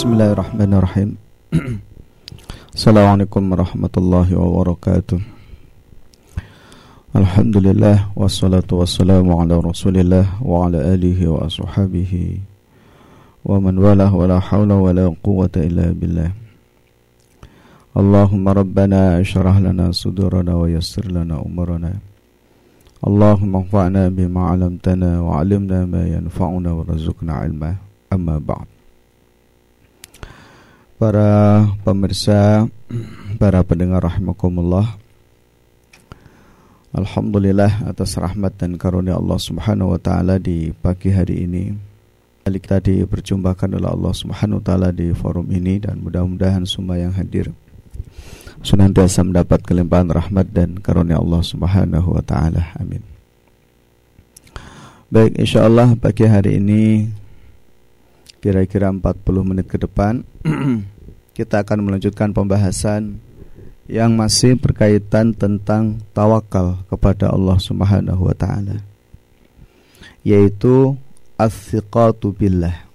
بسم الله الرحمن الرحيم السلام عليكم ورحمة الله وبركاته الحمد لله والصلاة والسلام على رسول الله وعلى آله وأصحابه ومن والاه ولا حول ولا قوة إلا بالله اللهم ربنا اشرح لنا صدورنا ويسر لنا أمورنا اللهم انفعنا بما علمتنا وعلمنا ما ينفعنا ورزقنا علما أما بعد Para pemirsa, para pendengar rahimakumullah. Alhamdulillah atas rahmat dan karunia Allah Subhanahu wa taala di pagi hari ini. Kali kita diperjumpakan oleh Allah Subhanahu wa taala di forum ini dan mudah-mudahan semua yang hadir senantiasa mendapat kelimpahan rahmat dan karunia Allah Subhanahu wa taala. Amin. Baik, insyaallah pagi hari ini kira-kira 40 menit ke depan kita akan melanjutkan pembahasan yang masih berkaitan tentang tawakal kepada Allah Subhanahu wa taala yaitu as-siqatu billah.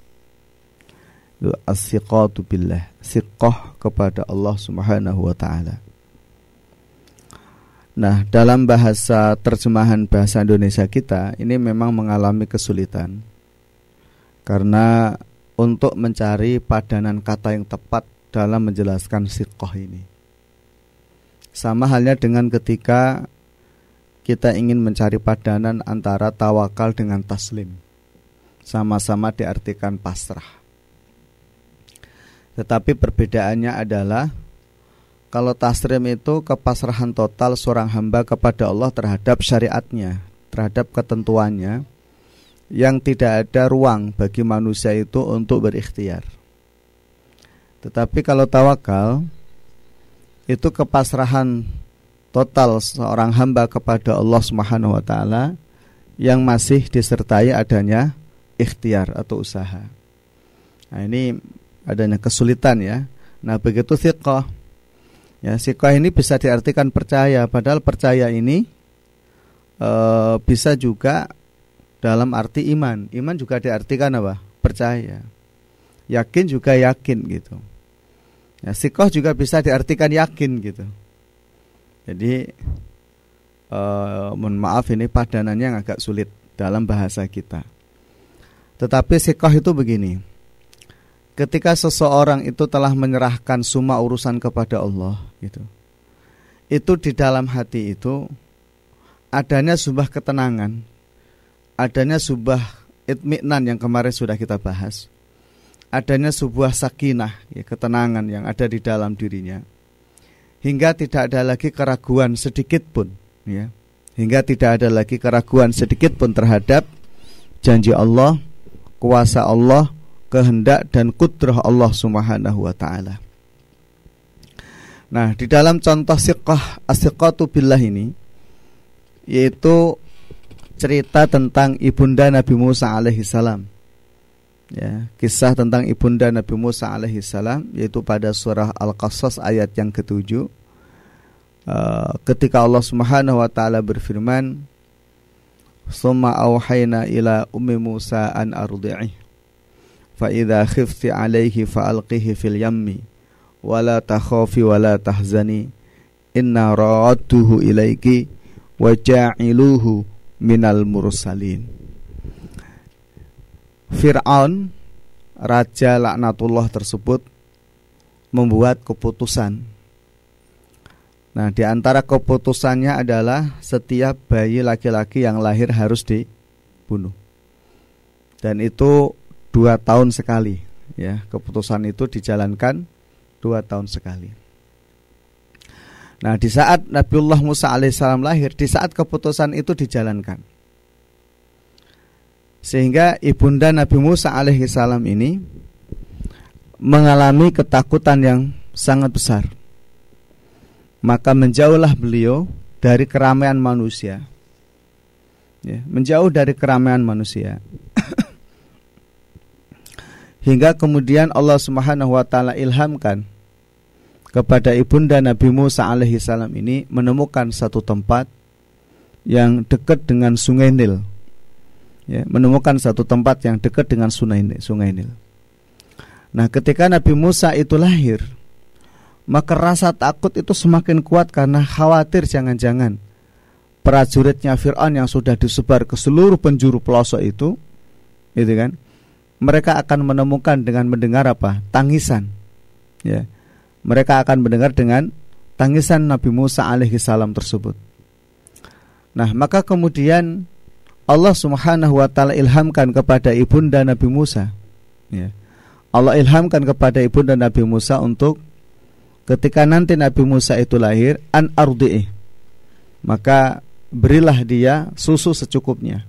As-siqatu billah siqah kepada Allah Subhanahu wa taala. Nah, dalam bahasa terjemahan bahasa Indonesia kita ini memang mengalami kesulitan. Karena untuk mencari padanan kata yang tepat dalam menjelaskan sikoh ini. Sama halnya dengan ketika kita ingin mencari padanan antara tawakal dengan taslim. Sama-sama diartikan pasrah. Tetapi perbedaannya adalah kalau taslim itu kepasrahan total seorang hamba kepada Allah terhadap syariatnya, terhadap ketentuannya, yang tidak ada ruang bagi manusia itu untuk berikhtiar. Tetapi kalau tawakal itu kepasrahan total seorang hamba kepada Allah Subhanahu wa taala yang masih disertai adanya ikhtiar atau usaha. Nah, ini adanya kesulitan ya. Nah, begitu thiqah. Ya, thiqah ini bisa diartikan percaya, padahal percaya ini e, bisa juga dalam arti iman. Iman juga diartikan apa? Percaya. Yakin juga yakin gitu. Ya, sikoh juga bisa diartikan yakin gitu. Jadi eh, mohon maaf ini padanannya yang agak sulit dalam bahasa kita. Tetapi sikoh itu begini. Ketika seseorang itu telah menyerahkan semua urusan kepada Allah gitu. Itu di dalam hati itu adanya sebuah ketenangan adanya sebuah itminan yang kemarin sudah kita bahas. Adanya sebuah sakinah ya, ketenangan yang ada di dalam dirinya. Hingga tidak ada lagi keraguan sedikit pun ya. Hingga tidak ada lagi keraguan sedikit pun terhadap janji Allah kuasa Allah kehendak dan kudrah Allah Subhanahu wa taala. Nah, di dalam contoh siqah asiqatu billah ini yaitu cerita tentang ibunda Nabi Musa alaihi salam. Ya, kisah tentang ibunda Nabi Musa alaihi salam yaitu pada surah Al-Qasas ayat yang ketujuh. Uh, ketika Allah Subhanahu wa taala berfirman, "Summa auhayna ila ummi Musa an ardi'ih. Fa idza khifti 'alaihi fa alqihi fil yammi wa la takhafi wa la tahzani inna ra'adtuhu ilaiki wa ja'iluhu minal mursalin. Fir'aun raja laknatullah tersebut membuat keputusan. Nah, di antara keputusannya adalah setiap bayi laki-laki yang lahir harus dibunuh. Dan itu dua tahun sekali, ya. Keputusan itu dijalankan dua tahun sekali. Nah, di saat Nabiullah Musa alaihissalam lahir, di saat keputusan itu dijalankan. Sehingga ibunda Nabi Musa alaihissalam ini mengalami ketakutan yang sangat besar. Maka menjauhlah beliau dari keramaian manusia. Ya, menjauh dari keramaian manusia. Hingga kemudian Allah Subhanahu wa taala ilhamkan kepada ibunda Nabi Musa alaihi salam ini menemukan satu tempat yang dekat dengan Sungai Nil. Ya, menemukan satu tempat yang dekat dengan Sungai Nil. Sungai Nil. Nah, ketika Nabi Musa itu lahir, maka rasa takut itu semakin kuat karena khawatir jangan-jangan prajuritnya Fir'aun yang sudah disebar ke seluruh penjuru pelosok itu, gitu kan? Mereka akan menemukan dengan mendengar apa? Tangisan. Ya. Mereka akan mendengar dengan tangisan Nabi Musa alaihi salam tersebut. Nah, maka kemudian Allah Subhanahu wa taala ilhamkan kepada ibunda Nabi Musa. Ya. Allah ilhamkan kepada ibu dan Nabi Musa untuk ketika nanti Nabi Musa itu lahir an ardi'i. Maka berilah dia susu secukupnya.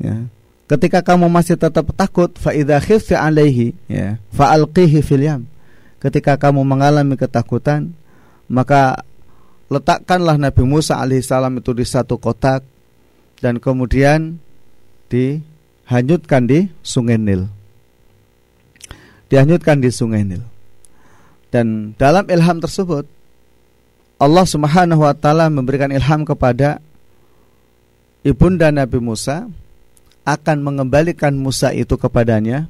Ya. Ketika kamu masih tetap takut fa idza khifti alaihi ya fa alqihi fil yam ketika kamu mengalami ketakutan maka letakkanlah Nabi Musa alaihissalam itu di satu kotak dan kemudian dihanyutkan di sungai Nil dihanyutkan di sungai Nil. Dan dalam ilham tersebut Allah Subhanahu wa taala memberikan ilham kepada ibunda Nabi Musa akan mengembalikan Musa itu kepadanya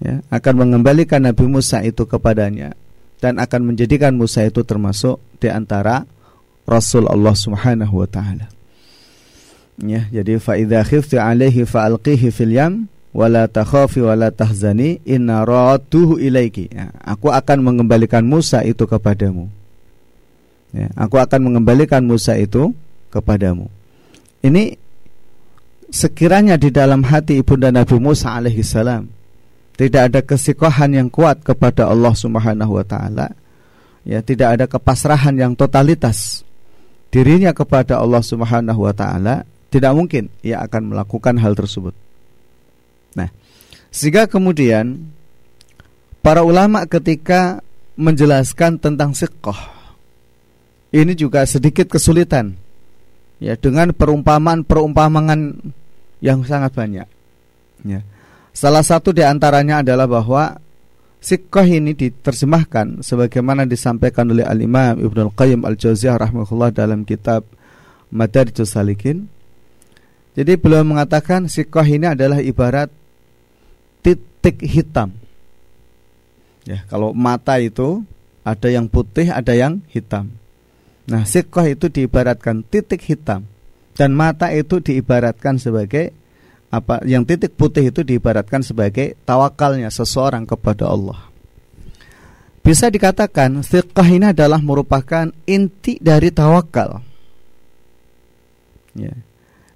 ya, akan mengembalikan Nabi Musa itu kepadanya dan akan menjadikan Musa itu termasuk di antara Rasul Allah Subhanahu wa taala. Ya, jadi fa idza khifti alaihi fa alqihi fil yam wala takhafi wala tahzani inna radduhu ilaiki ya, aku akan mengembalikan Musa itu kepadamu. Ya, aku akan mengembalikan Musa itu kepadamu. Ini sekiranya di dalam hati ibunda Nabi Musa alaihi salam tidak ada kesikohan yang kuat kepada Allah Subhanahu wa taala ya tidak ada kepasrahan yang totalitas dirinya kepada Allah Subhanahu wa taala tidak mungkin ia akan melakukan hal tersebut Nah, sehingga kemudian para ulama ketika menjelaskan tentang siqah ini juga sedikit kesulitan ya dengan perumpamaan-perumpamaan yang sangat banyak. Ya. Salah satu di antaranya adalah bahwa siqah ini diterjemahkan sebagaimana disampaikan oleh Al-Imam Ibnu Al-Qayyim Al-Jauziyah rahimahullah dalam kitab Madarijus Salikin. Jadi beliau mengatakan siqah ini adalah ibarat titik hitam. Ya, kalau mata itu ada yang putih, ada yang hitam. Nah, sikoh itu diibaratkan titik hitam dan mata itu diibaratkan sebagai apa? Yang titik putih itu diibaratkan sebagai tawakalnya seseorang kepada Allah. Bisa dikatakan sikoh ini adalah merupakan inti dari tawakal. Ya.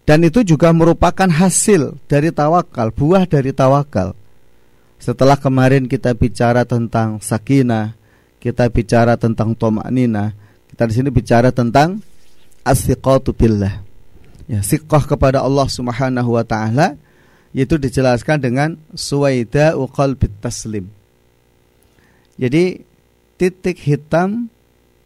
Dan itu juga merupakan hasil dari tawakal, buah dari tawakal. Setelah kemarin kita bicara tentang sakinah, kita bicara tentang tomaknina, kita di sini bicara tentang asiqatu billah. Ya, siqah kepada Allah Subhanahu wa taala yaitu dijelaskan dengan suwaida qalbit taslim. Jadi titik hitam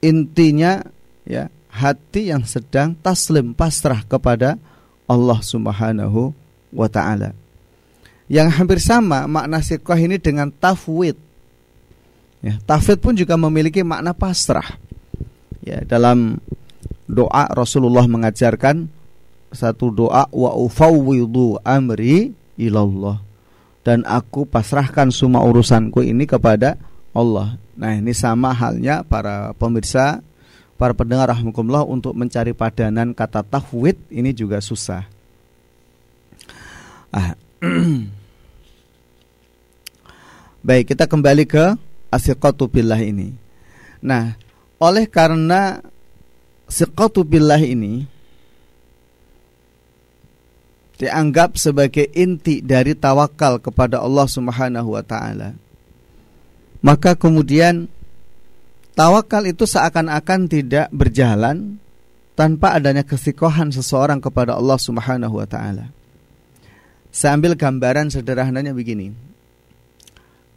intinya ya hati yang sedang taslim pasrah kepada Allah Subhanahu wa taala. Yang hampir sama makna sikoh ini dengan tafwid. Ya, tafwid pun juga memiliki makna pasrah. Ya, dalam doa Rasulullah mengajarkan satu doa wa ufawwidu amri ilallah dan aku pasrahkan semua urusanku ini kepada Allah. Nah, ini sama halnya para pemirsa para pendengar rahmukumullah untuk mencari padanan kata tafwid ini juga susah. Ah. Baik, kita kembali ke asiqatu billah ini. Nah, oleh karena siqatu billah ini dianggap sebagai inti dari tawakal kepada Allah Subhanahu wa taala. Maka kemudian Tawakal itu seakan-akan tidak berjalan tanpa adanya kesikohan seseorang kepada Allah Subhanahu wa taala. Saya ambil gambaran sederhananya begini.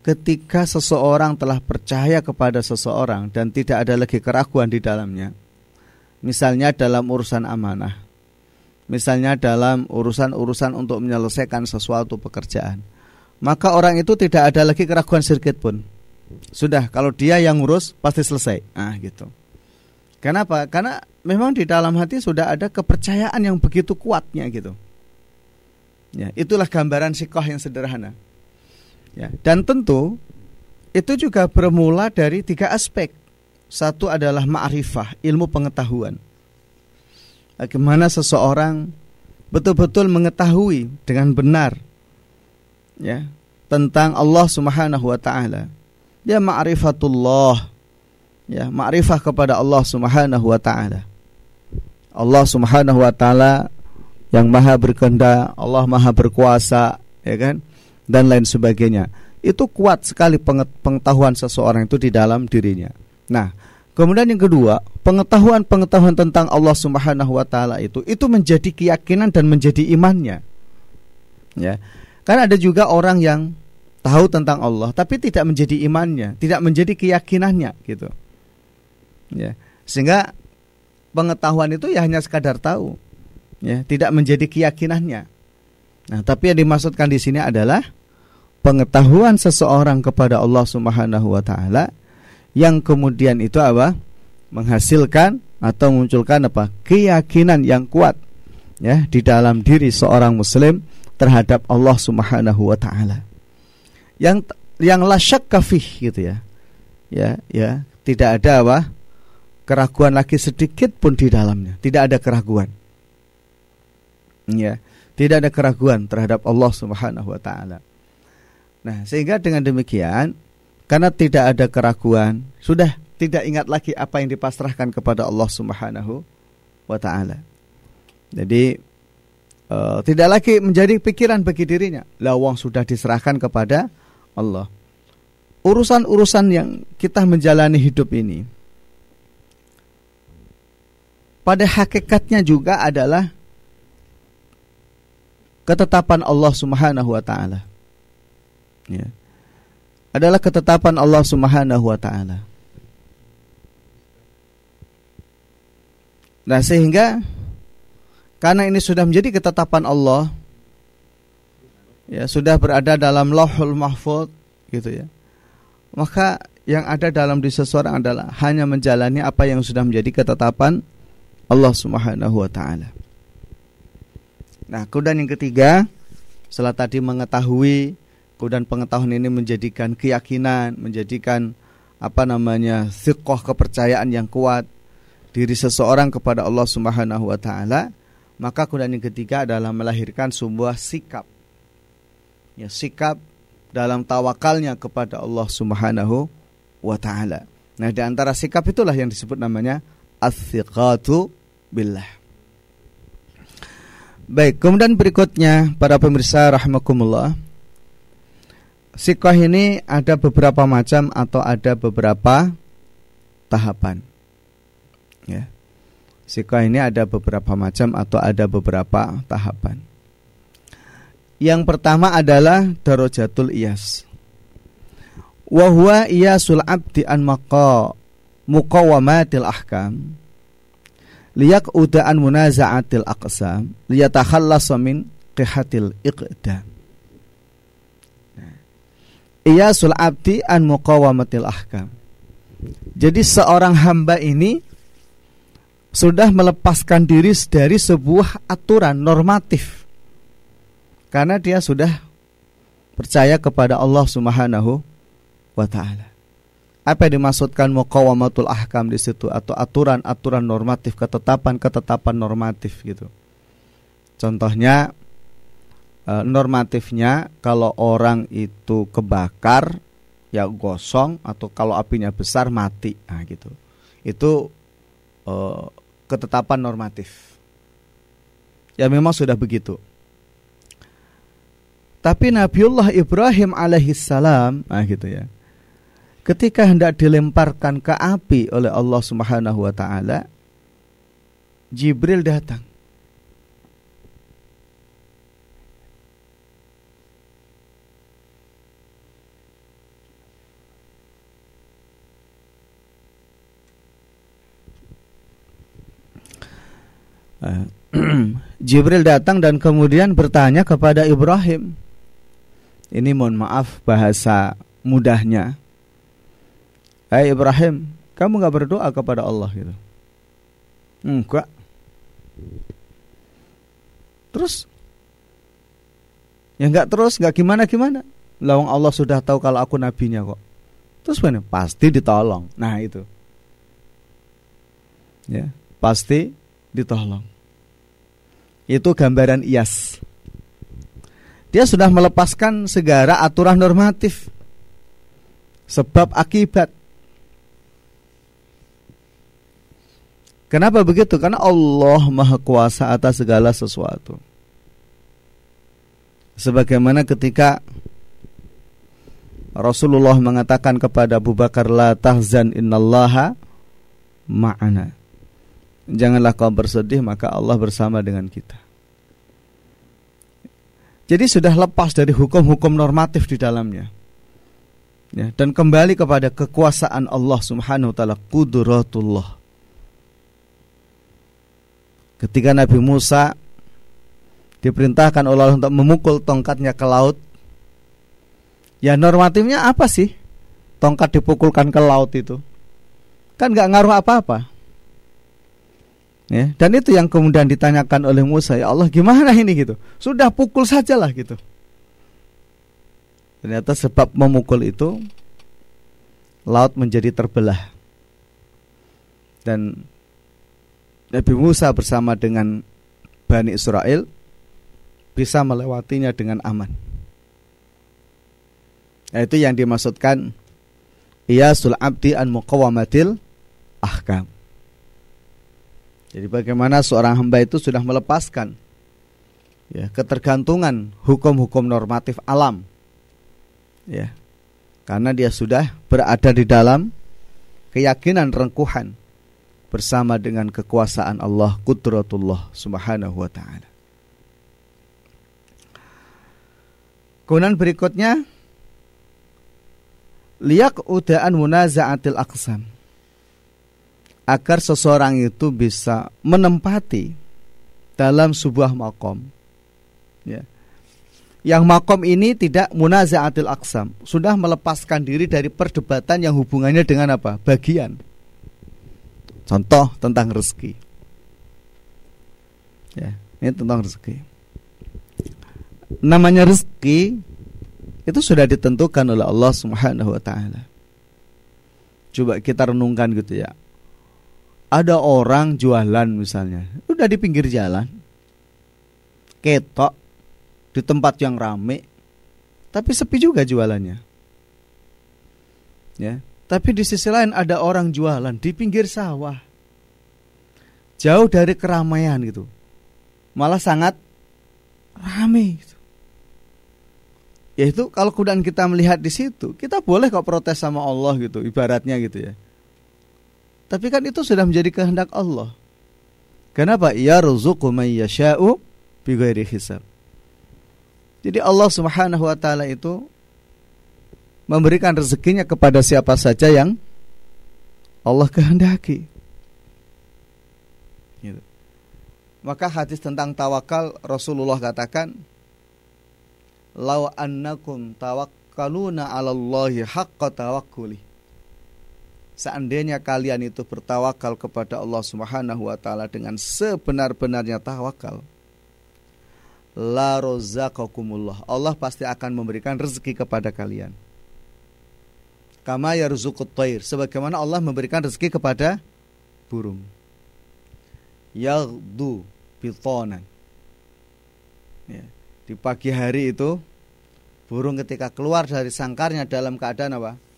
Ketika seseorang telah percaya kepada seseorang dan tidak ada lagi keraguan di dalamnya. Misalnya dalam urusan amanah. Misalnya dalam urusan-urusan untuk menyelesaikan sesuatu pekerjaan. Maka orang itu tidak ada lagi keraguan sedikit pun sudah kalau dia yang ngurus pasti selesai. Ah gitu. Kenapa? Karena memang di dalam hati sudah ada kepercayaan yang begitu kuatnya gitu. Ya, itulah gambaran sikoh yang sederhana. Ya, dan tentu itu juga bermula dari tiga aspek. Satu adalah ma'rifah, ilmu pengetahuan. Bagaimana seseorang betul-betul mengetahui dengan benar ya tentang Allah Subhanahu wa taala. Ya ma'rifatullah. Ya, ma'rifah kepada Allah Subhanahu wa taala. Allah Subhanahu wa taala yang maha berkehendak, Allah maha berkuasa, ya kan? Dan lain sebagainya. Itu kuat sekali pengetahuan seseorang itu di dalam dirinya. Nah, kemudian yang kedua, pengetahuan-pengetahuan tentang Allah Subhanahu wa taala itu itu menjadi keyakinan dan menjadi imannya. Ya. Karena ada juga orang yang tahu tentang Allah tapi tidak menjadi imannya, tidak menjadi keyakinannya gitu. Ya. Sehingga pengetahuan itu ya hanya sekadar tahu, ya, tidak menjadi keyakinannya. Nah, tapi yang dimaksudkan di sini adalah pengetahuan seseorang kepada Allah Subhanahu wa taala yang kemudian itu apa? menghasilkan atau munculkan apa? keyakinan yang kuat ya di dalam diri seorang muslim terhadap Allah Subhanahu wa taala. Yang yang la syakka gitu ya. Ya, ya, tidak ada apa? keraguan lagi sedikit pun di dalamnya. Tidak ada keraguan. Ya, tidak ada keraguan terhadap Allah Subhanahu wa taala. Nah, sehingga dengan demikian karena tidak ada keraguan, sudah tidak ingat lagi apa yang dipasrahkan kepada Allah Subhanahu wa taala. Jadi uh, tidak lagi menjadi pikiran bagi dirinya. Lawang sudah diserahkan kepada Allah. Urusan-urusan yang kita menjalani hidup ini pada hakikatnya juga adalah ketetapan Allah Subhanahu wa taala. Ya. Adalah ketetapan Allah Subhanahu wa taala. Nah, sehingga karena ini sudah menjadi ketetapan Allah ya sudah berada dalam Lauhul Mahfuz gitu ya. Maka yang ada dalam diri seseorang adalah hanya menjalani apa yang sudah menjadi ketetapan Allah Subhanahu wa taala. Nah, kemudian yang ketiga, setelah tadi mengetahui, kemudian pengetahuan ini menjadikan keyakinan, menjadikan apa namanya? thiqah kepercayaan yang kuat diri seseorang kepada Allah Subhanahu wa taala, maka kemudian yang ketiga adalah melahirkan sebuah sikap. Ya, sikap dalam tawakalnya kepada Allah Subhanahu wa taala. Nah, di antara sikap itulah yang disebut namanya as-siqatu billah. Baik, kemudian berikutnya para pemirsa rahimakumullah. Sikoh ini ada beberapa macam atau ada beberapa tahapan. Ya. Sikoh ini ada beberapa macam atau ada beberapa tahapan. Yang pertama adalah darojatul iyas. Wahwa iyasul abdi an maqa muqawamatil ahkam liyak udaan munaza'atil aqsam liyatakhallasa min qihatil iqdam Iya sul abdi an muqawamatil ahkam. Jadi seorang hamba ini sudah melepaskan diri dari sebuah aturan normatif. Karena dia sudah percaya kepada Allah Subhanahu wa taala. Apa yang dimaksudkan muqawamatul ahkam di situ? Atau aturan-aturan normatif, ketetapan-ketetapan normatif gitu. Contohnya e, normatifnya kalau orang itu kebakar ya gosong atau kalau apinya besar mati. Nah gitu. Itu e, ketetapan normatif. Ya memang sudah begitu. Tapi Nabiullah Ibrahim alaihissalam, nah gitu ya ketika hendak dilemparkan ke api oleh Allah Subhanahu wa taala Jibril datang Jibril datang dan kemudian bertanya kepada Ibrahim. Ini mohon maaf bahasa mudahnya. Hai Ibrahim, kamu nggak berdoa kepada Allah gitu? Enggak. Terus? Ya enggak terus, enggak gimana gimana. Lawang Allah sudah tahu kalau aku nabinya kok. Terus mana? Pasti ditolong. Nah itu. Ya, pasti ditolong. Itu gambaran Iyas. Dia sudah melepaskan segala aturan normatif. Sebab akibat. Kenapa begitu? Karena Allah Maha Kuasa atas segala sesuatu. Sebagaimana ketika Rasulullah mengatakan kepada Abu Bakar la tahzan innallaha ma'ana. Janganlah kau bersedih maka Allah bersama dengan kita. Jadi sudah lepas dari hukum-hukum normatif di dalamnya. Ya, dan kembali kepada kekuasaan Allah Subhanahu wa taala, qudratullah. Ketika Nabi Musa diperintahkan Allah untuk memukul tongkatnya ke laut, Ya normatifnya apa sih? Tongkat dipukulkan ke laut itu Kan nggak ngaruh apa-apa ya, Dan itu yang kemudian ditanyakan oleh Musa Ya Allah gimana ini? gitu. Sudah pukul sajalah gitu. Ternyata sebab memukul itu Laut menjadi terbelah. Dan Nabi Musa bersama dengan Bani Israel Bisa melewatinya dengan aman. Itu yang dimaksudkan sul abdi an muqawamatil ahkam. Jadi bagaimana seorang hamba itu sudah melepaskan ya ketergantungan hukum-hukum normatif alam. Ya. Karena dia sudah berada di dalam keyakinan rengkuhan bersama dengan kekuasaan Allah kudratullah subhanahu wa taala. Kemudian berikutnya liyak udaan munaza'atil aqsam agar seseorang itu bisa menempati dalam sebuah makom. Ya. Yang makom ini tidak munaza'atil aqsam sudah melepaskan diri dari perdebatan yang hubungannya dengan apa? Bagian. Contoh tentang rezeki. Ya ini tentang rezeki. Namanya rezeki itu sudah ditentukan oleh Allah Subhanahu wa taala. Coba kita renungkan gitu ya. Ada orang jualan misalnya, udah di pinggir jalan. Ketok di tempat yang rame, tapi sepi juga jualannya. Ya, tapi di sisi lain ada orang jualan di pinggir sawah. Jauh dari keramaian gitu. Malah sangat rame gitu. Yaitu kalau kemudian kita melihat di situ, kita boleh kok protes sama Allah gitu, ibaratnya gitu ya. Tapi kan itu sudah menjadi kehendak Allah. Kenapa? Ya ruzuku may yasha'u bighairi hisab. Jadi Allah Subhanahu wa taala itu memberikan rezekinya kepada siapa saja yang Allah kehendaki. Gitu. Maka hadis tentang tawakal Rasulullah katakan law annakum tawakkaluna 'ala Allahi haqqa tawakkuli Seandainya kalian itu bertawakal kepada Allah Subhanahu wa taala dengan sebenar-benarnya tawakal la rozaqakumullah Allah pasti akan memberikan rezeki kepada kalian. Kama yarzuqut thair sebagaimana Allah memberikan rezeki kepada burung. Yaghdu bitonan ya. Di pagi hari itu burung ketika keluar dari sangkarnya dalam keadaan apa?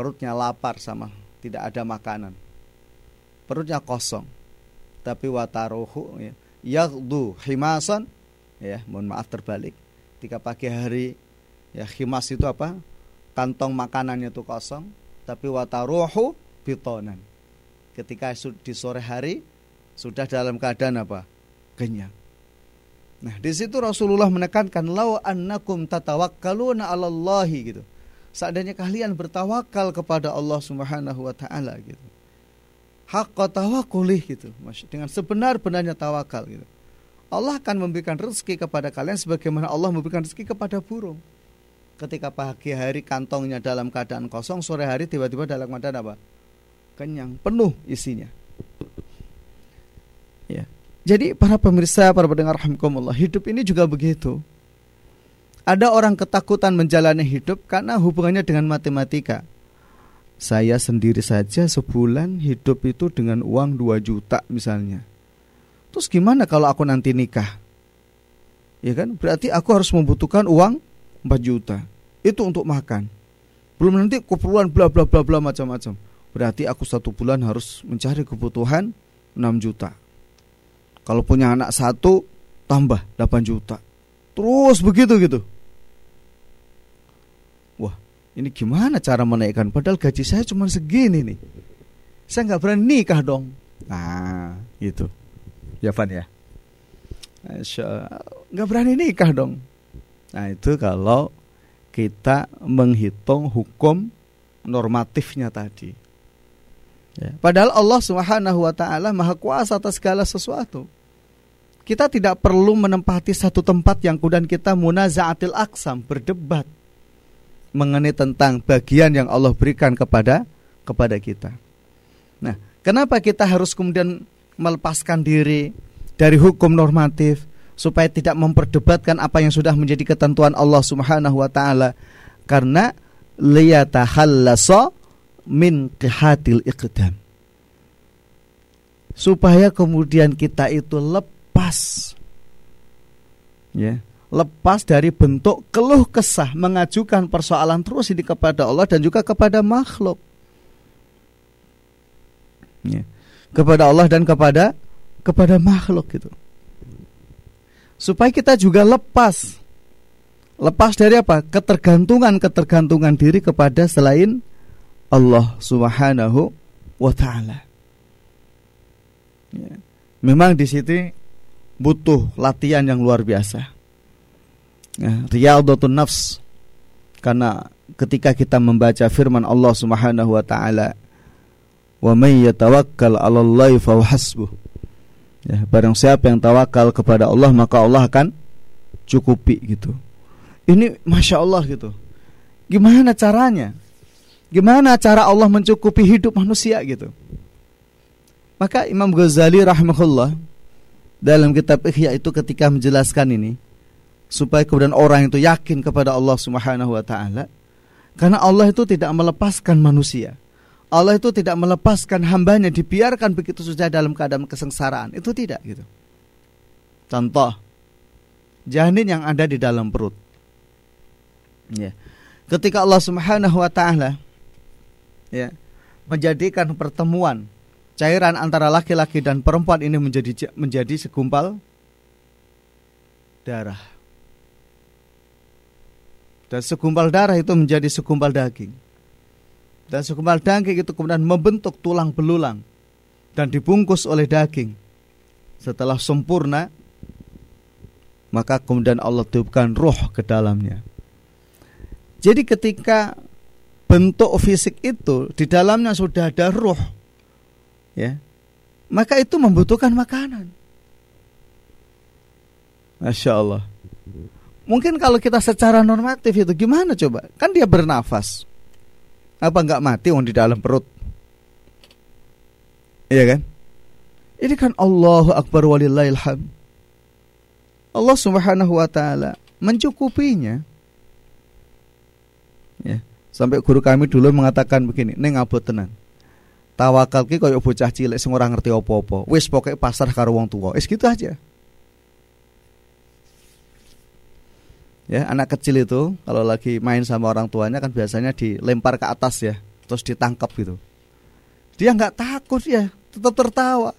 Perutnya lapar sama tidak ada makanan. Perutnya kosong. Tapi wataruhu ya, himasan ya, mohon maaf terbalik. Ketika pagi hari ya himas itu apa? Kantong makanannya itu kosong, tapi wataruhu bitonan. Ketika di sore hari sudah dalam keadaan apa? Kenyang. Nah, di situ Rasulullah menekankan lau annakum tatawakkaluna 'alallahi gitu. Seandainya kalian bertawakal kepada Allah Subhanahu wa taala gitu. Haqqa tawakkulih gitu. Dengan sebenar-benarnya tawakal gitu. Allah akan memberikan rezeki kepada kalian sebagaimana Allah memberikan rezeki kepada burung. Ketika pagi hari kantongnya dalam keadaan kosong, sore hari tiba-tiba dalam keadaan apa? Kenyang, penuh isinya. Ya. Jadi para pemirsa, para pendengar rahimkumullah, hidup ini juga begitu. Ada orang ketakutan menjalani hidup karena hubungannya dengan matematika. Saya sendiri saja sebulan hidup itu dengan uang 2 juta misalnya. Terus gimana kalau aku nanti nikah? Ya kan? Berarti aku harus membutuhkan uang 4 juta. Itu untuk makan. Belum nanti keperluan bla bla bla bla macam-macam. Berarti aku satu bulan harus mencari kebutuhan 6 juta. Kalau punya anak satu tambah 8 juta. Terus begitu gitu. Ini gimana cara menaikkan? Padahal gaji saya cuma segini nih. Saya nggak berani nikah dong. Nah, gitu. Ya Van ya. Nggak berani nikah dong. Nah itu kalau kita menghitung hukum normatifnya tadi. Ya. Padahal Allah Subhanahu wa taala Maha Kuasa atas segala sesuatu. Kita tidak perlu menempati satu tempat yang kemudian kita munazaatil aksam, berdebat mengenai tentang bagian yang Allah berikan kepada kepada kita. Nah, kenapa kita harus kemudian melepaskan diri dari hukum normatif supaya tidak memperdebatkan apa yang sudah menjadi ketentuan Allah Subhanahu wa taala? Karena liyatahallasa min qihatil iqdam. Supaya kemudian kita itu lepas ya lepas dari bentuk keluh kesah mengajukan persoalan terus ini kepada Allah dan juga kepada makhluk. Ya. Kepada Allah dan kepada kepada makhluk gitu. Supaya kita juga lepas lepas dari apa? ketergantungan-ketergantungan diri kepada selain Allah Subhanahu wa taala. Ya. Memang di situ butuh latihan yang luar biasa. Ya, riyadhatun nafs. Karena ketika kita membaca firman Allah Subhanahu wa taala wa may yatawakkal 'alallahi fa hasbuh. Ya barang siapa yang tawakal kepada Allah maka Allah akan cukupi gitu. Ini masya Allah gitu. Gimana caranya? Gimana cara Allah mencukupi hidup manusia gitu? Maka Imam Ghazali rahimahullah dalam kitab Ihya itu ketika menjelaskan ini supaya kemudian orang itu yakin kepada Allah Subhanahu wa taala. Karena Allah itu tidak melepaskan manusia. Allah itu tidak melepaskan hambanya dibiarkan begitu saja dalam keadaan kesengsaraan. Itu tidak gitu. Contoh janin yang ada di dalam perut. Ya. Ketika Allah Subhanahu wa taala ya menjadikan pertemuan cairan antara laki-laki dan perempuan ini menjadi menjadi segumpal darah dan segumpal darah itu menjadi segumpal daging. Dan segumpal daging itu kemudian membentuk tulang belulang dan dibungkus oleh daging. Setelah sempurna, maka kemudian Allah tiupkan roh ke dalamnya. Jadi ketika bentuk fisik itu di dalamnya sudah ada roh, ya, maka itu membutuhkan makanan. Masya Allah. Mungkin kalau kita secara normatif itu gimana coba? Kan dia bernafas. Apa nggak mati di dalam perut? Iya kan? Ini kan Allahu Akbar walillahilham. Allah Subhanahu wa taala mencukupinya. Ya, sampai guru kami dulu mengatakan begini, "Neng abot tenan." Tawakal ki koyo bocah cilik sing ora ngerti apa-apa. Wis pokoke pasar karo wong tua. Wis gitu aja. ya anak kecil itu kalau lagi main sama orang tuanya kan biasanya dilempar ke atas ya terus ditangkap gitu dia nggak takut ya tetap tertawa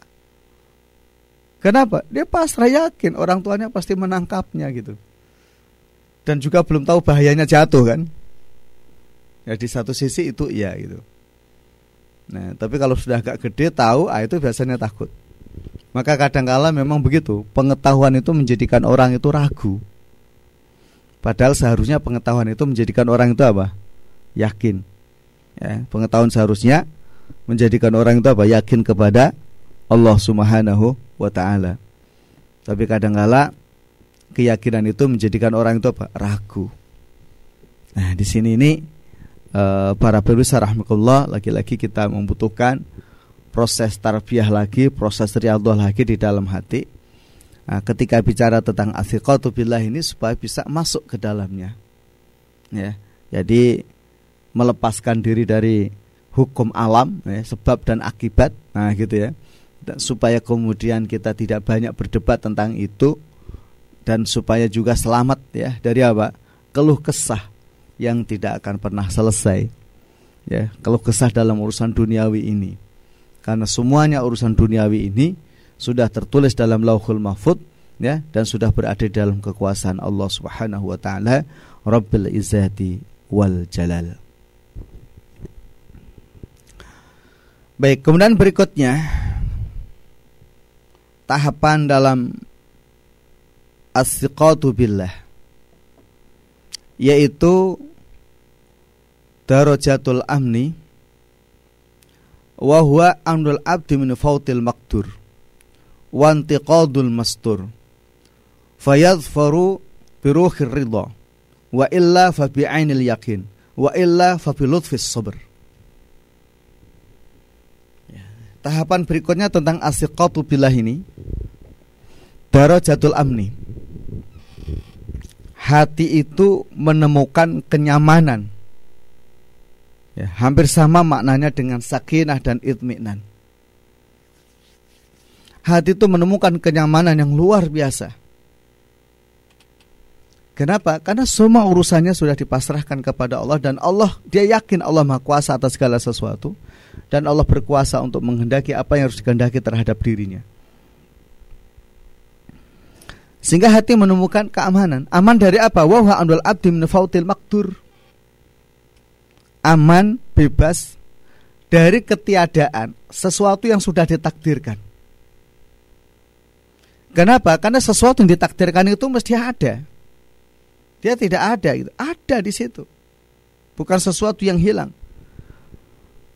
kenapa dia pasrah yakin orang tuanya pasti menangkapnya gitu dan juga belum tahu bahayanya jatuh kan ya di satu sisi itu iya gitu nah tapi kalau sudah agak gede tahu ah itu biasanya takut maka kadang-kala memang begitu pengetahuan itu menjadikan orang itu ragu Padahal seharusnya pengetahuan itu menjadikan orang itu apa? Yakin. Ya, pengetahuan seharusnya menjadikan orang itu apa? Yakin kepada Allah Subhanahu wa taala. Tapi kadangkala keyakinan itu menjadikan orang itu apa? ragu. Nah, di sini ini uh, para pemirsa rahmatullah lagi-lagi kita membutuhkan proses tarbiyah lagi, proses riyadhah lagi di dalam hati Nah, ketika bicara tentang asiqatu billah ini supaya bisa masuk ke dalamnya. Ya. Jadi melepaskan diri dari hukum alam, ya, sebab dan akibat. Nah, gitu ya. Supaya kemudian kita tidak banyak berdebat tentang itu dan supaya juga selamat ya dari apa? keluh kesah yang tidak akan pernah selesai. Ya, keluh kesah dalam urusan duniawi ini. Karena semuanya urusan duniawi ini sudah tertulis dalam Lauhul Mahfud ya dan sudah berada dalam kekuasaan Allah Subhanahu wa taala Rabbil Izzati wal Jalal. Baik, kemudian berikutnya tahapan dalam as-siqatu billah yaitu darajatul amni wa huwa amrul abdi min fautil maqdur wa intiqadul mastur. Fayadhfaru bi ruhir ridha wa illa fa bi ainil yakin wa illa fa bi lutfis sabr. Ya, Tahapan berikutnya tentang asiqatu billah ini. Darajatul amni. Hati itu menemukan kenyamanan Ya, hampir sama maknanya dengan sakinah dan itminan. Hati itu menemukan kenyamanan yang luar biasa. Kenapa? Karena semua urusannya sudah dipasrahkan kepada Allah dan Allah dia yakin Allah Maha Kuasa atas segala sesuatu dan Allah berkuasa untuk menghendaki apa yang harus dikehendaki terhadap dirinya. Sehingga hati menemukan keamanan. Aman dari apa? Wa huwa abdi min maktur aman, bebas dari ketiadaan sesuatu yang sudah ditakdirkan. Kenapa? Karena sesuatu yang ditakdirkan itu mesti ada. Dia tidak ada, gitu. ada di situ. Bukan sesuatu yang hilang.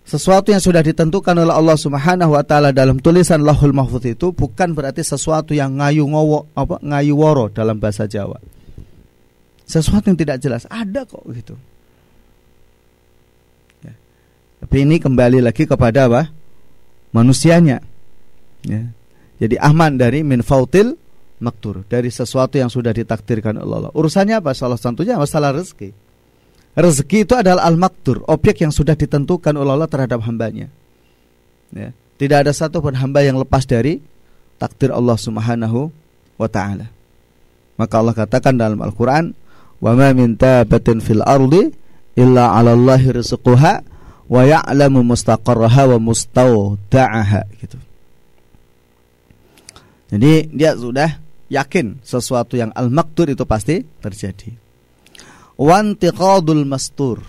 Sesuatu yang sudah ditentukan oleh Allah Subhanahu wa taala dalam tulisan Lahul Mahfuz itu bukan berarti sesuatu yang ngayu ngowo apa ngayu woro dalam bahasa Jawa. Sesuatu yang tidak jelas, ada kok gitu. Tapi ini kembali lagi kepada apa? Manusianya. Ya. Jadi aman dari min fautil maktur dari sesuatu yang sudah ditakdirkan Allah. Urusannya apa? Salah satunya masalah rezeki. Rezeki itu adalah al-maktur, objek yang sudah ditentukan oleh Allah terhadap hambanya. Ya. Tidak ada satu pun hamba yang lepas dari takdir Allah Subhanahu wa taala. Maka Allah katakan dalam Al-Qur'an, "Wa ma min tabatin fil ardi illa 'ala Allahi rizquha wa ya'lamu mustaqarraha wa mustawda'aha gitu. Jadi dia sudah yakin sesuatu yang al-maqdur itu pasti terjadi. Wantiqadul mastur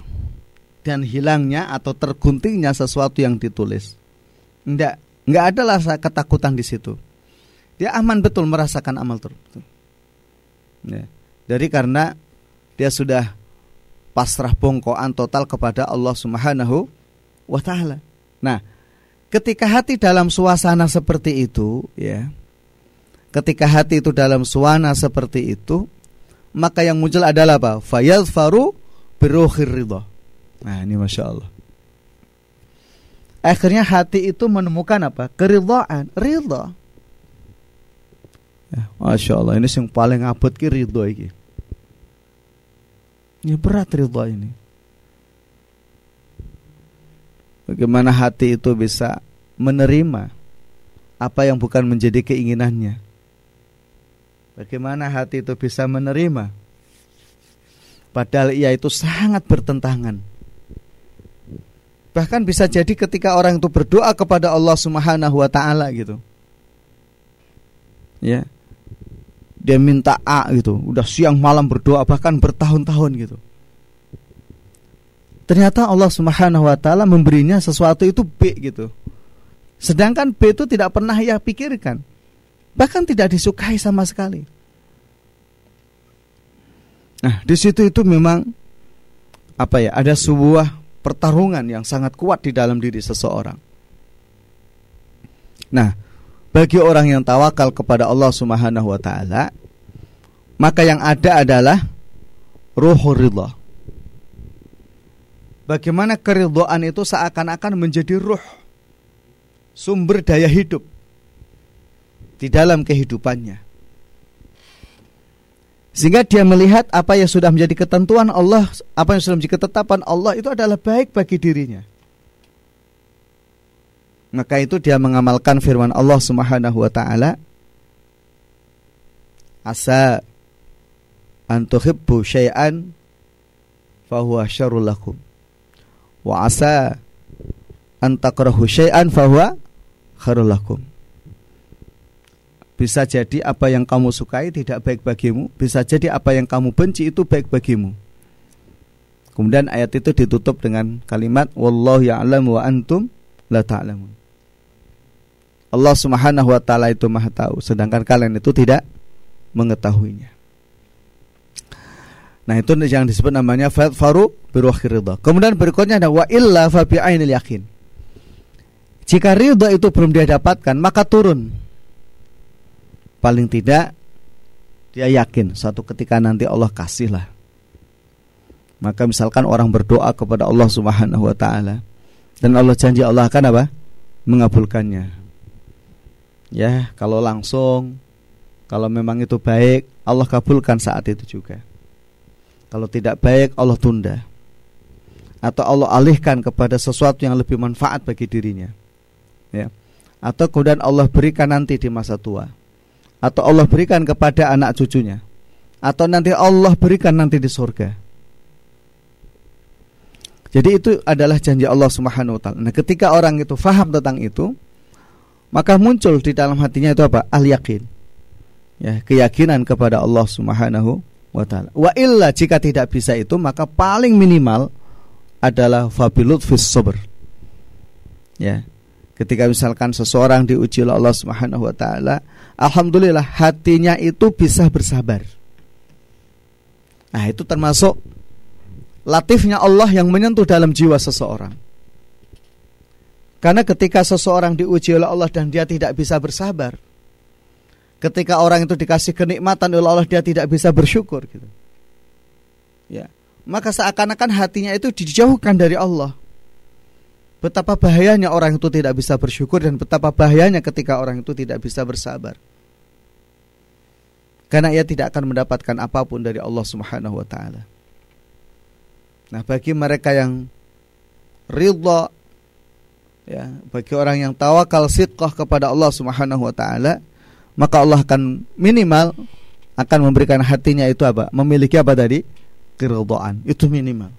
dan hilangnya atau terguntingnya sesuatu yang ditulis. Enggak, enggak ada rasa ketakutan di situ. Dia aman betul merasakan amal tersebut. Ya. Jadi karena dia sudah pasrah bongkoan total kepada Allah Subhanahu wa taala. Nah, ketika hati dalam suasana seperti itu, ya. Ketika hati itu dalam suasana seperti itu, maka yang muncul adalah apa? Fayadfaru biruhir ridha. Nah, ini Masya Allah. Akhirnya hati itu menemukan apa? Keridhaan, ridha. Ya, Masya Allah, ini yang paling abad ki ridho ini. Ini berat ridha ini. Bagaimana hati itu bisa menerima apa yang bukan menjadi keinginannya. Bagaimana hati itu bisa menerima padahal ia itu sangat bertentangan. Bahkan bisa jadi ketika orang itu berdoa kepada Allah Subhanahu wa taala gitu. Ya dia minta A gitu, udah siang malam berdoa bahkan bertahun-tahun gitu. Ternyata Allah Subhanahu wa taala memberinya sesuatu itu B gitu. Sedangkan B itu tidak pernah ia pikirkan. Bahkan tidak disukai sama sekali. Nah, di situ itu memang apa ya? Ada sebuah pertarungan yang sangat kuat di dalam diri seseorang. Nah, bagi orang yang tawakal kepada Allah Subhanahu wa taala, maka yang ada adalah ruhul ridha. Bagaimana keridhaan itu seakan-akan menjadi ruh sumber daya hidup di dalam kehidupannya. Sehingga dia melihat apa yang sudah menjadi ketentuan Allah, apa yang sudah menjadi ketetapan Allah itu adalah baik bagi dirinya. Maka itu dia mengamalkan firman Allah Subhanahu wa taala Asa an tuhibbu syai'an fahuwa syarrul lakum wa asa an takrahu syai'an fahuwa khairul lakum. Bisa jadi apa yang kamu sukai tidak baik bagimu, bisa jadi apa yang kamu benci itu baik bagimu. Kemudian ayat itu ditutup dengan kalimat wallahu ya'lamu wa antum la ta'lamun. Allah Subhanahu wa taala itu Maha tahu, sedangkan kalian itu tidak mengetahuinya. Nah, itu yang disebut namanya faru biruhir ridha. Kemudian berikutnya ada wa illa fa bi ainil yakin. Jika ridha itu belum dia dapatkan, maka turun paling tidak dia yakin suatu ketika nanti Allah kasihlah. Maka misalkan orang berdoa kepada Allah Subhanahu wa taala dan Allah janji Allah akan apa? mengabulkannya. Ya, kalau langsung kalau memang itu baik, Allah kabulkan saat itu juga. Kalau tidak baik, Allah tunda. Atau Allah alihkan kepada sesuatu yang lebih manfaat bagi dirinya. Ya. Atau kemudian Allah berikan nanti di masa tua atau Allah berikan kepada anak cucunya atau nanti Allah berikan nanti di surga. Jadi itu adalah janji Allah Subhanahu wa taala. Nah, ketika orang itu faham tentang itu, maka muncul di dalam hatinya itu apa? Al yakin. Ya, keyakinan kepada Allah Subhanahu wa taala. Wa illa jika tidak bisa itu, maka paling minimal adalah fabilut fis sabr. Ya. Ketika misalkan seseorang diuji oleh Allah Subhanahu wa taala, alhamdulillah hatinya itu bisa bersabar. Nah, itu termasuk latifnya Allah yang menyentuh dalam jiwa seseorang. Karena ketika seseorang diuji oleh Allah dan dia tidak bisa bersabar, ketika orang itu dikasih kenikmatan oleh Allah dia tidak bisa bersyukur gitu. Ya. Maka seakan-akan hatinya itu dijauhkan dari Allah. Betapa bahayanya orang itu tidak bisa bersyukur dan betapa bahayanya ketika orang itu tidak bisa bersabar. Karena ia tidak akan mendapatkan apa pun dari Allah Subhanahu wa taala. Nah, bagi mereka yang ridha ya, bagi orang yang tawakal sidqah kepada Allah Subhanahu wa taala, maka Allah akan minimal akan memberikan hatinya itu apa? Memiliki apa tadi? Keridhaan. Itu minimal.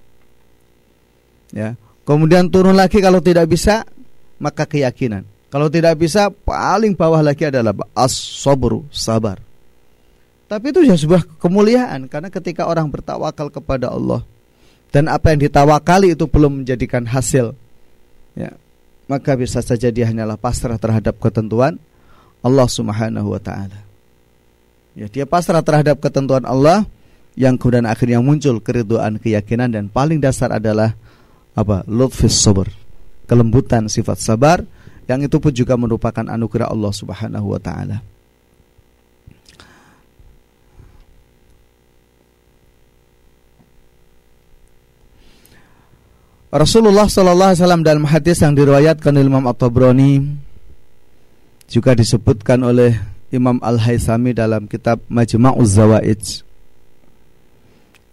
Ya. Kemudian turun lagi kalau tidak bisa maka keyakinan. Kalau tidak bisa paling bawah lagi adalah as-sabru, sabar. Tapi itu ya sebuah kemuliaan karena ketika orang bertawakal kepada Allah dan apa yang ditawakali itu belum menjadikan hasil ya, maka bisa saja dia hanyalah pasrah terhadap ketentuan Allah Subhanahu wa taala. Ya, dia pasrah terhadap ketentuan Allah yang kemudian akhirnya muncul keriduan keyakinan dan paling dasar adalah apa? Lutfis sabr. Kelembutan sifat sabar yang itu pun juga merupakan anugerah Allah Subhanahu wa taala. Rasulullah Sallallahu Alaihi Wasallam dalam hadis yang diriwayatkan oleh Imam At-Tabrani juga disebutkan oleh Imam Al-Haythami dalam kitab Majma'uz Zawaid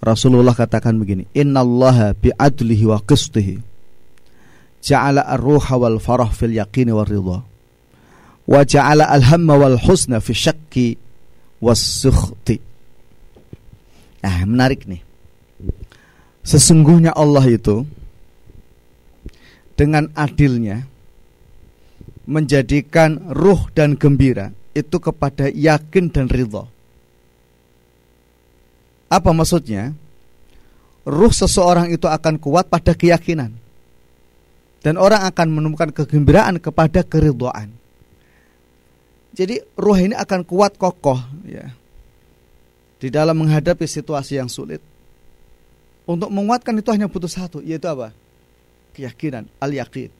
Rasulullah katakan begini, "Innallaha bi'adlihi wa qistihi ja'ala ar-ruha wal farah fil yaqini war ridha wa ja'ala al-hamma wal husna fi syakki was sukhti." Nah, menarik nih. Sesungguhnya Allah itu dengan adilnya menjadikan ruh dan gembira itu kepada yakin dan ridha. Apa maksudnya? Ruh seseorang itu akan kuat pada keyakinan. Dan orang akan menemukan kegembiraan kepada keridhaan. Jadi ruh ini akan kuat kokoh ya. Di dalam menghadapi situasi yang sulit. Untuk menguatkan itu hanya butuh satu, yaitu apa? Keyakinan, al-yaqin.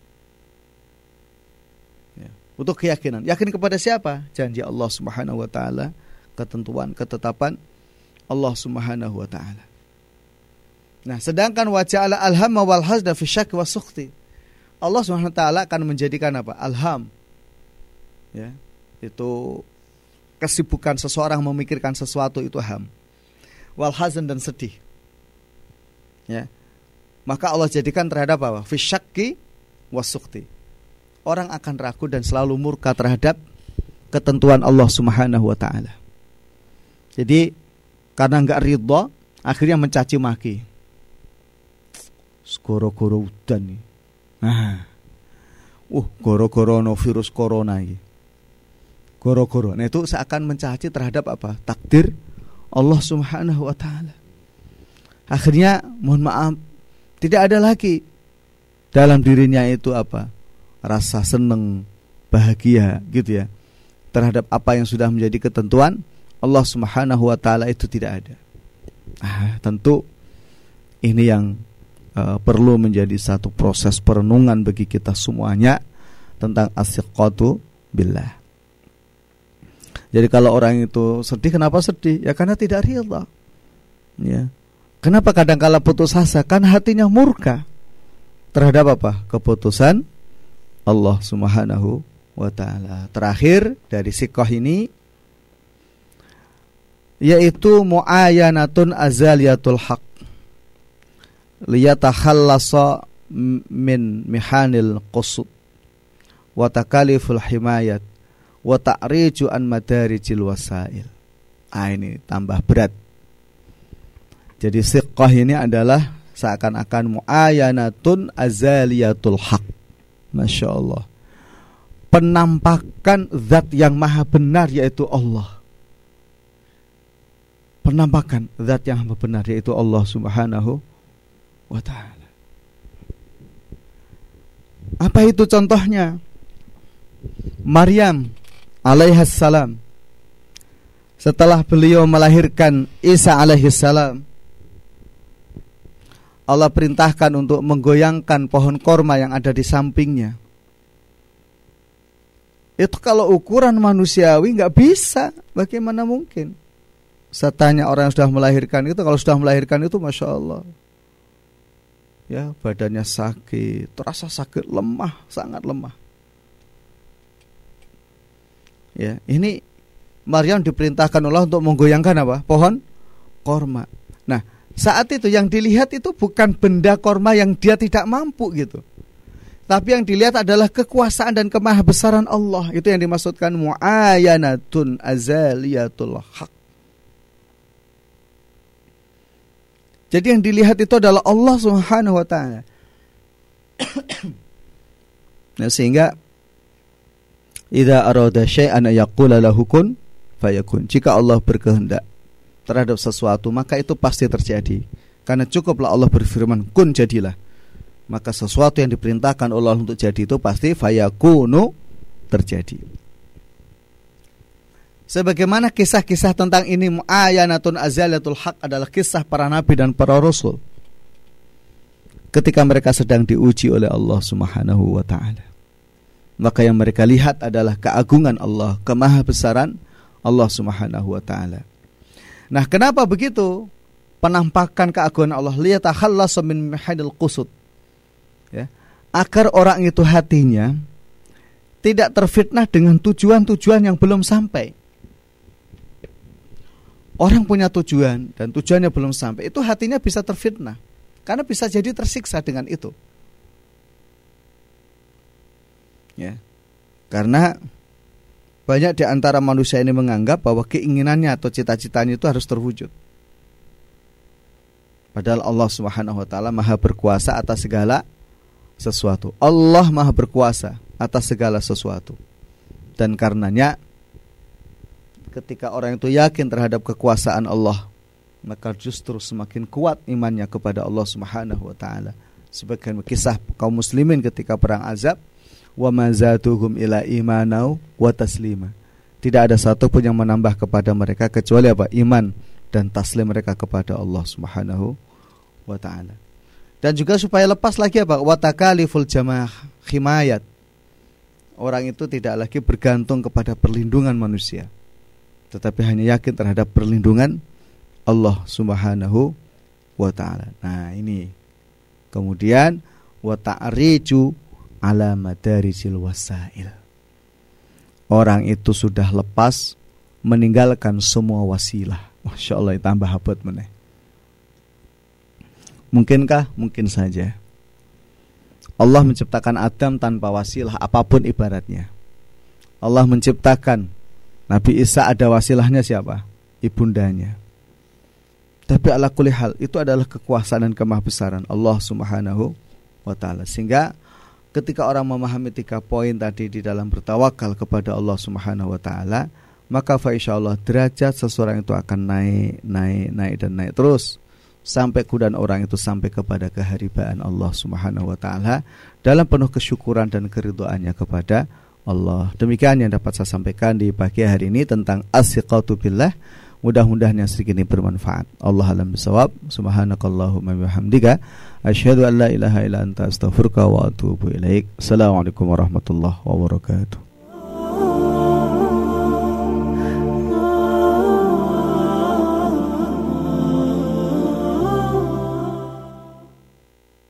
Ya. Butuh keyakinan. Yakin kepada siapa? Janji Allah Subhanahu wa taala, ketentuan, ketetapan Allah Subhanahu wa taala. Nah, sedangkan wajah alhamma wal hasda fi syak wa sukhti. Allah Subhanahu wa taala akan menjadikan apa? Alham. Ya. Itu kesibukan seseorang memikirkan sesuatu itu ham. wal hazan dan sedih. Ya. Maka Allah jadikan terhadap apa? Fisyakki wasukti. Orang akan ragu dan selalu murka terhadap ketentuan Allah Subhanahu wa taala. Jadi karena enggak ridho, akhirnya mencaci maki. Goro-goro udan. Nah. Uh, goro-goro no virus corona ini. Goro-goro. Nah itu seakan mencaci terhadap apa? Takdir Allah Subhanahu wa taala. Akhirnya mohon maaf tidak ada lagi dalam dirinya itu apa? Rasa seneng, bahagia gitu ya. Terhadap apa yang sudah menjadi ketentuan Allah Subhanahu wa taala itu tidak ada. Ah, tentu ini yang uh, perlu menjadi satu proses perenungan bagi kita semuanya tentang asyqatu billah. Jadi kalau orang itu sedih kenapa sedih? Ya karena tidak ridha. Ya. Kenapa kadang kala putus asa? Kan hatinya murka terhadap apa? Keputusan Allah Subhanahu wa taala. Terakhir dari sikoh ini yaitu muayyanatun azaliyatul haq liyatakhallasa min mihanil qusud wa takaliful himayat wa ta'riju an madarijil wasail. Ah ini tambah berat jadi siqah ini adalah seakan-akan muayanatun azaliyatul haq. Masya Allah. Penampakan zat yang maha benar yaitu Allah. Penampakan zat yang maha benar yaitu Allah subhanahu wa ta'ala. Apa itu contohnya? Maryam alaihassalam setelah beliau melahirkan Isa alaihissalam Allah perintahkan untuk menggoyangkan pohon korma yang ada di sampingnya. Itu kalau ukuran manusiawi nggak bisa, bagaimana mungkin? Saya tanya orang yang sudah melahirkan itu, kalau sudah melahirkan itu, masya Allah, ya badannya sakit, terasa sakit, lemah, sangat lemah. Ya, ini Maryam diperintahkan Allah untuk menggoyangkan apa? Pohon korma. Nah, saat itu yang dilihat itu bukan benda korma yang dia tidak mampu gitu. Tapi yang dilihat adalah kekuasaan dan kemahabesaran Allah. Itu yang dimaksudkan muayyanatun azaliyatul haq. Jadi yang dilihat itu adalah Allah Subhanahu wa taala. nah, sehingga idza arada syai'an yaqula lahu kun fayakun. Jika Allah berkehendak terhadap sesuatu maka itu pasti terjadi. Karena cukuplah Allah berfirman kun jadilah. Maka sesuatu yang diperintahkan Allah untuk jadi itu pasti fayakunu terjadi. Sebagaimana kisah-kisah tentang ini muayyanatun azaliyatul haq adalah kisah para nabi dan para rasul. Ketika mereka sedang diuji oleh Allah Subhanahu wa taala. Maka yang mereka lihat adalah keagungan Allah, kemahabesaran Allah Subhanahu wa taala. Nah, kenapa begitu? Penampakan keagungan Allah liyatakhallasu min mihadil qusud. Ya. Agar orang itu hatinya tidak terfitnah dengan tujuan-tujuan yang belum sampai. Orang punya tujuan dan tujuannya belum sampai, itu hatinya bisa terfitnah. Karena bisa jadi tersiksa dengan itu. Ya. Karena banyak di antara manusia ini menganggap bahwa keinginannya atau cita-citanya itu harus terwujud. Padahal Allah Subhanahu wa taala Maha berkuasa atas segala sesuatu. Allah Maha berkuasa atas segala sesuatu. Dan karenanya ketika orang itu yakin terhadap kekuasaan Allah, maka justru semakin kuat imannya kepada Allah Subhanahu wa taala. Sebagian kisah kaum muslimin ketika perang Azab, wa mazatuhum ila imanau wa taslima. Tidak ada satu pun yang menambah kepada mereka kecuali apa? Iman dan taslim mereka kepada Allah Subhanahu wa taala. Dan juga supaya lepas lagi apa? Wa takaliful jamaah himayat. Orang itu tidak lagi bergantung kepada perlindungan manusia, tetapi hanya yakin terhadap perlindungan Allah Subhanahu wa taala. Nah, ini. Kemudian wa ta'riju ala madarijil wasail. Orang itu sudah lepas meninggalkan semua wasilah. Masya Allah tambah habot meneh. Mungkinkah? Mungkin saja. Allah menciptakan Adam tanpa wasilah apa pun ibaratnya. Allah menciptakan Nabi Isa ada wasilahnya siapa? Ibundanya. Tapi ala kulli hal itu adalah kekuasaan dan kemahbesaran Allah Subhanahu wa taala. Sehingga ketika orang memahami tiga poin tadi di dalam bertawakal kepada Allah Subhanahu wa taala, maka fa Allah derajat seseorang itu akan naik, naik, naik dan naik terus sampai kemudian orang itu sampai kepada keharibaan Allah Subhanahu wa taala dalam penuh kesyukuran dan keridhaannya kepada Allah. Demikian yang dapat saya sampaikan di pagi hari ini tentang as-siqatu billah. Mudah-mudahan yang sedikit ini bermanfaat. Allah alam bisawab. Subhanakallahumma bihamdika asyhadu an la ilaha illa anta astaghfiruka wa atubu ilaik. Assalamualaikum warahmatullahi wabarakatuh.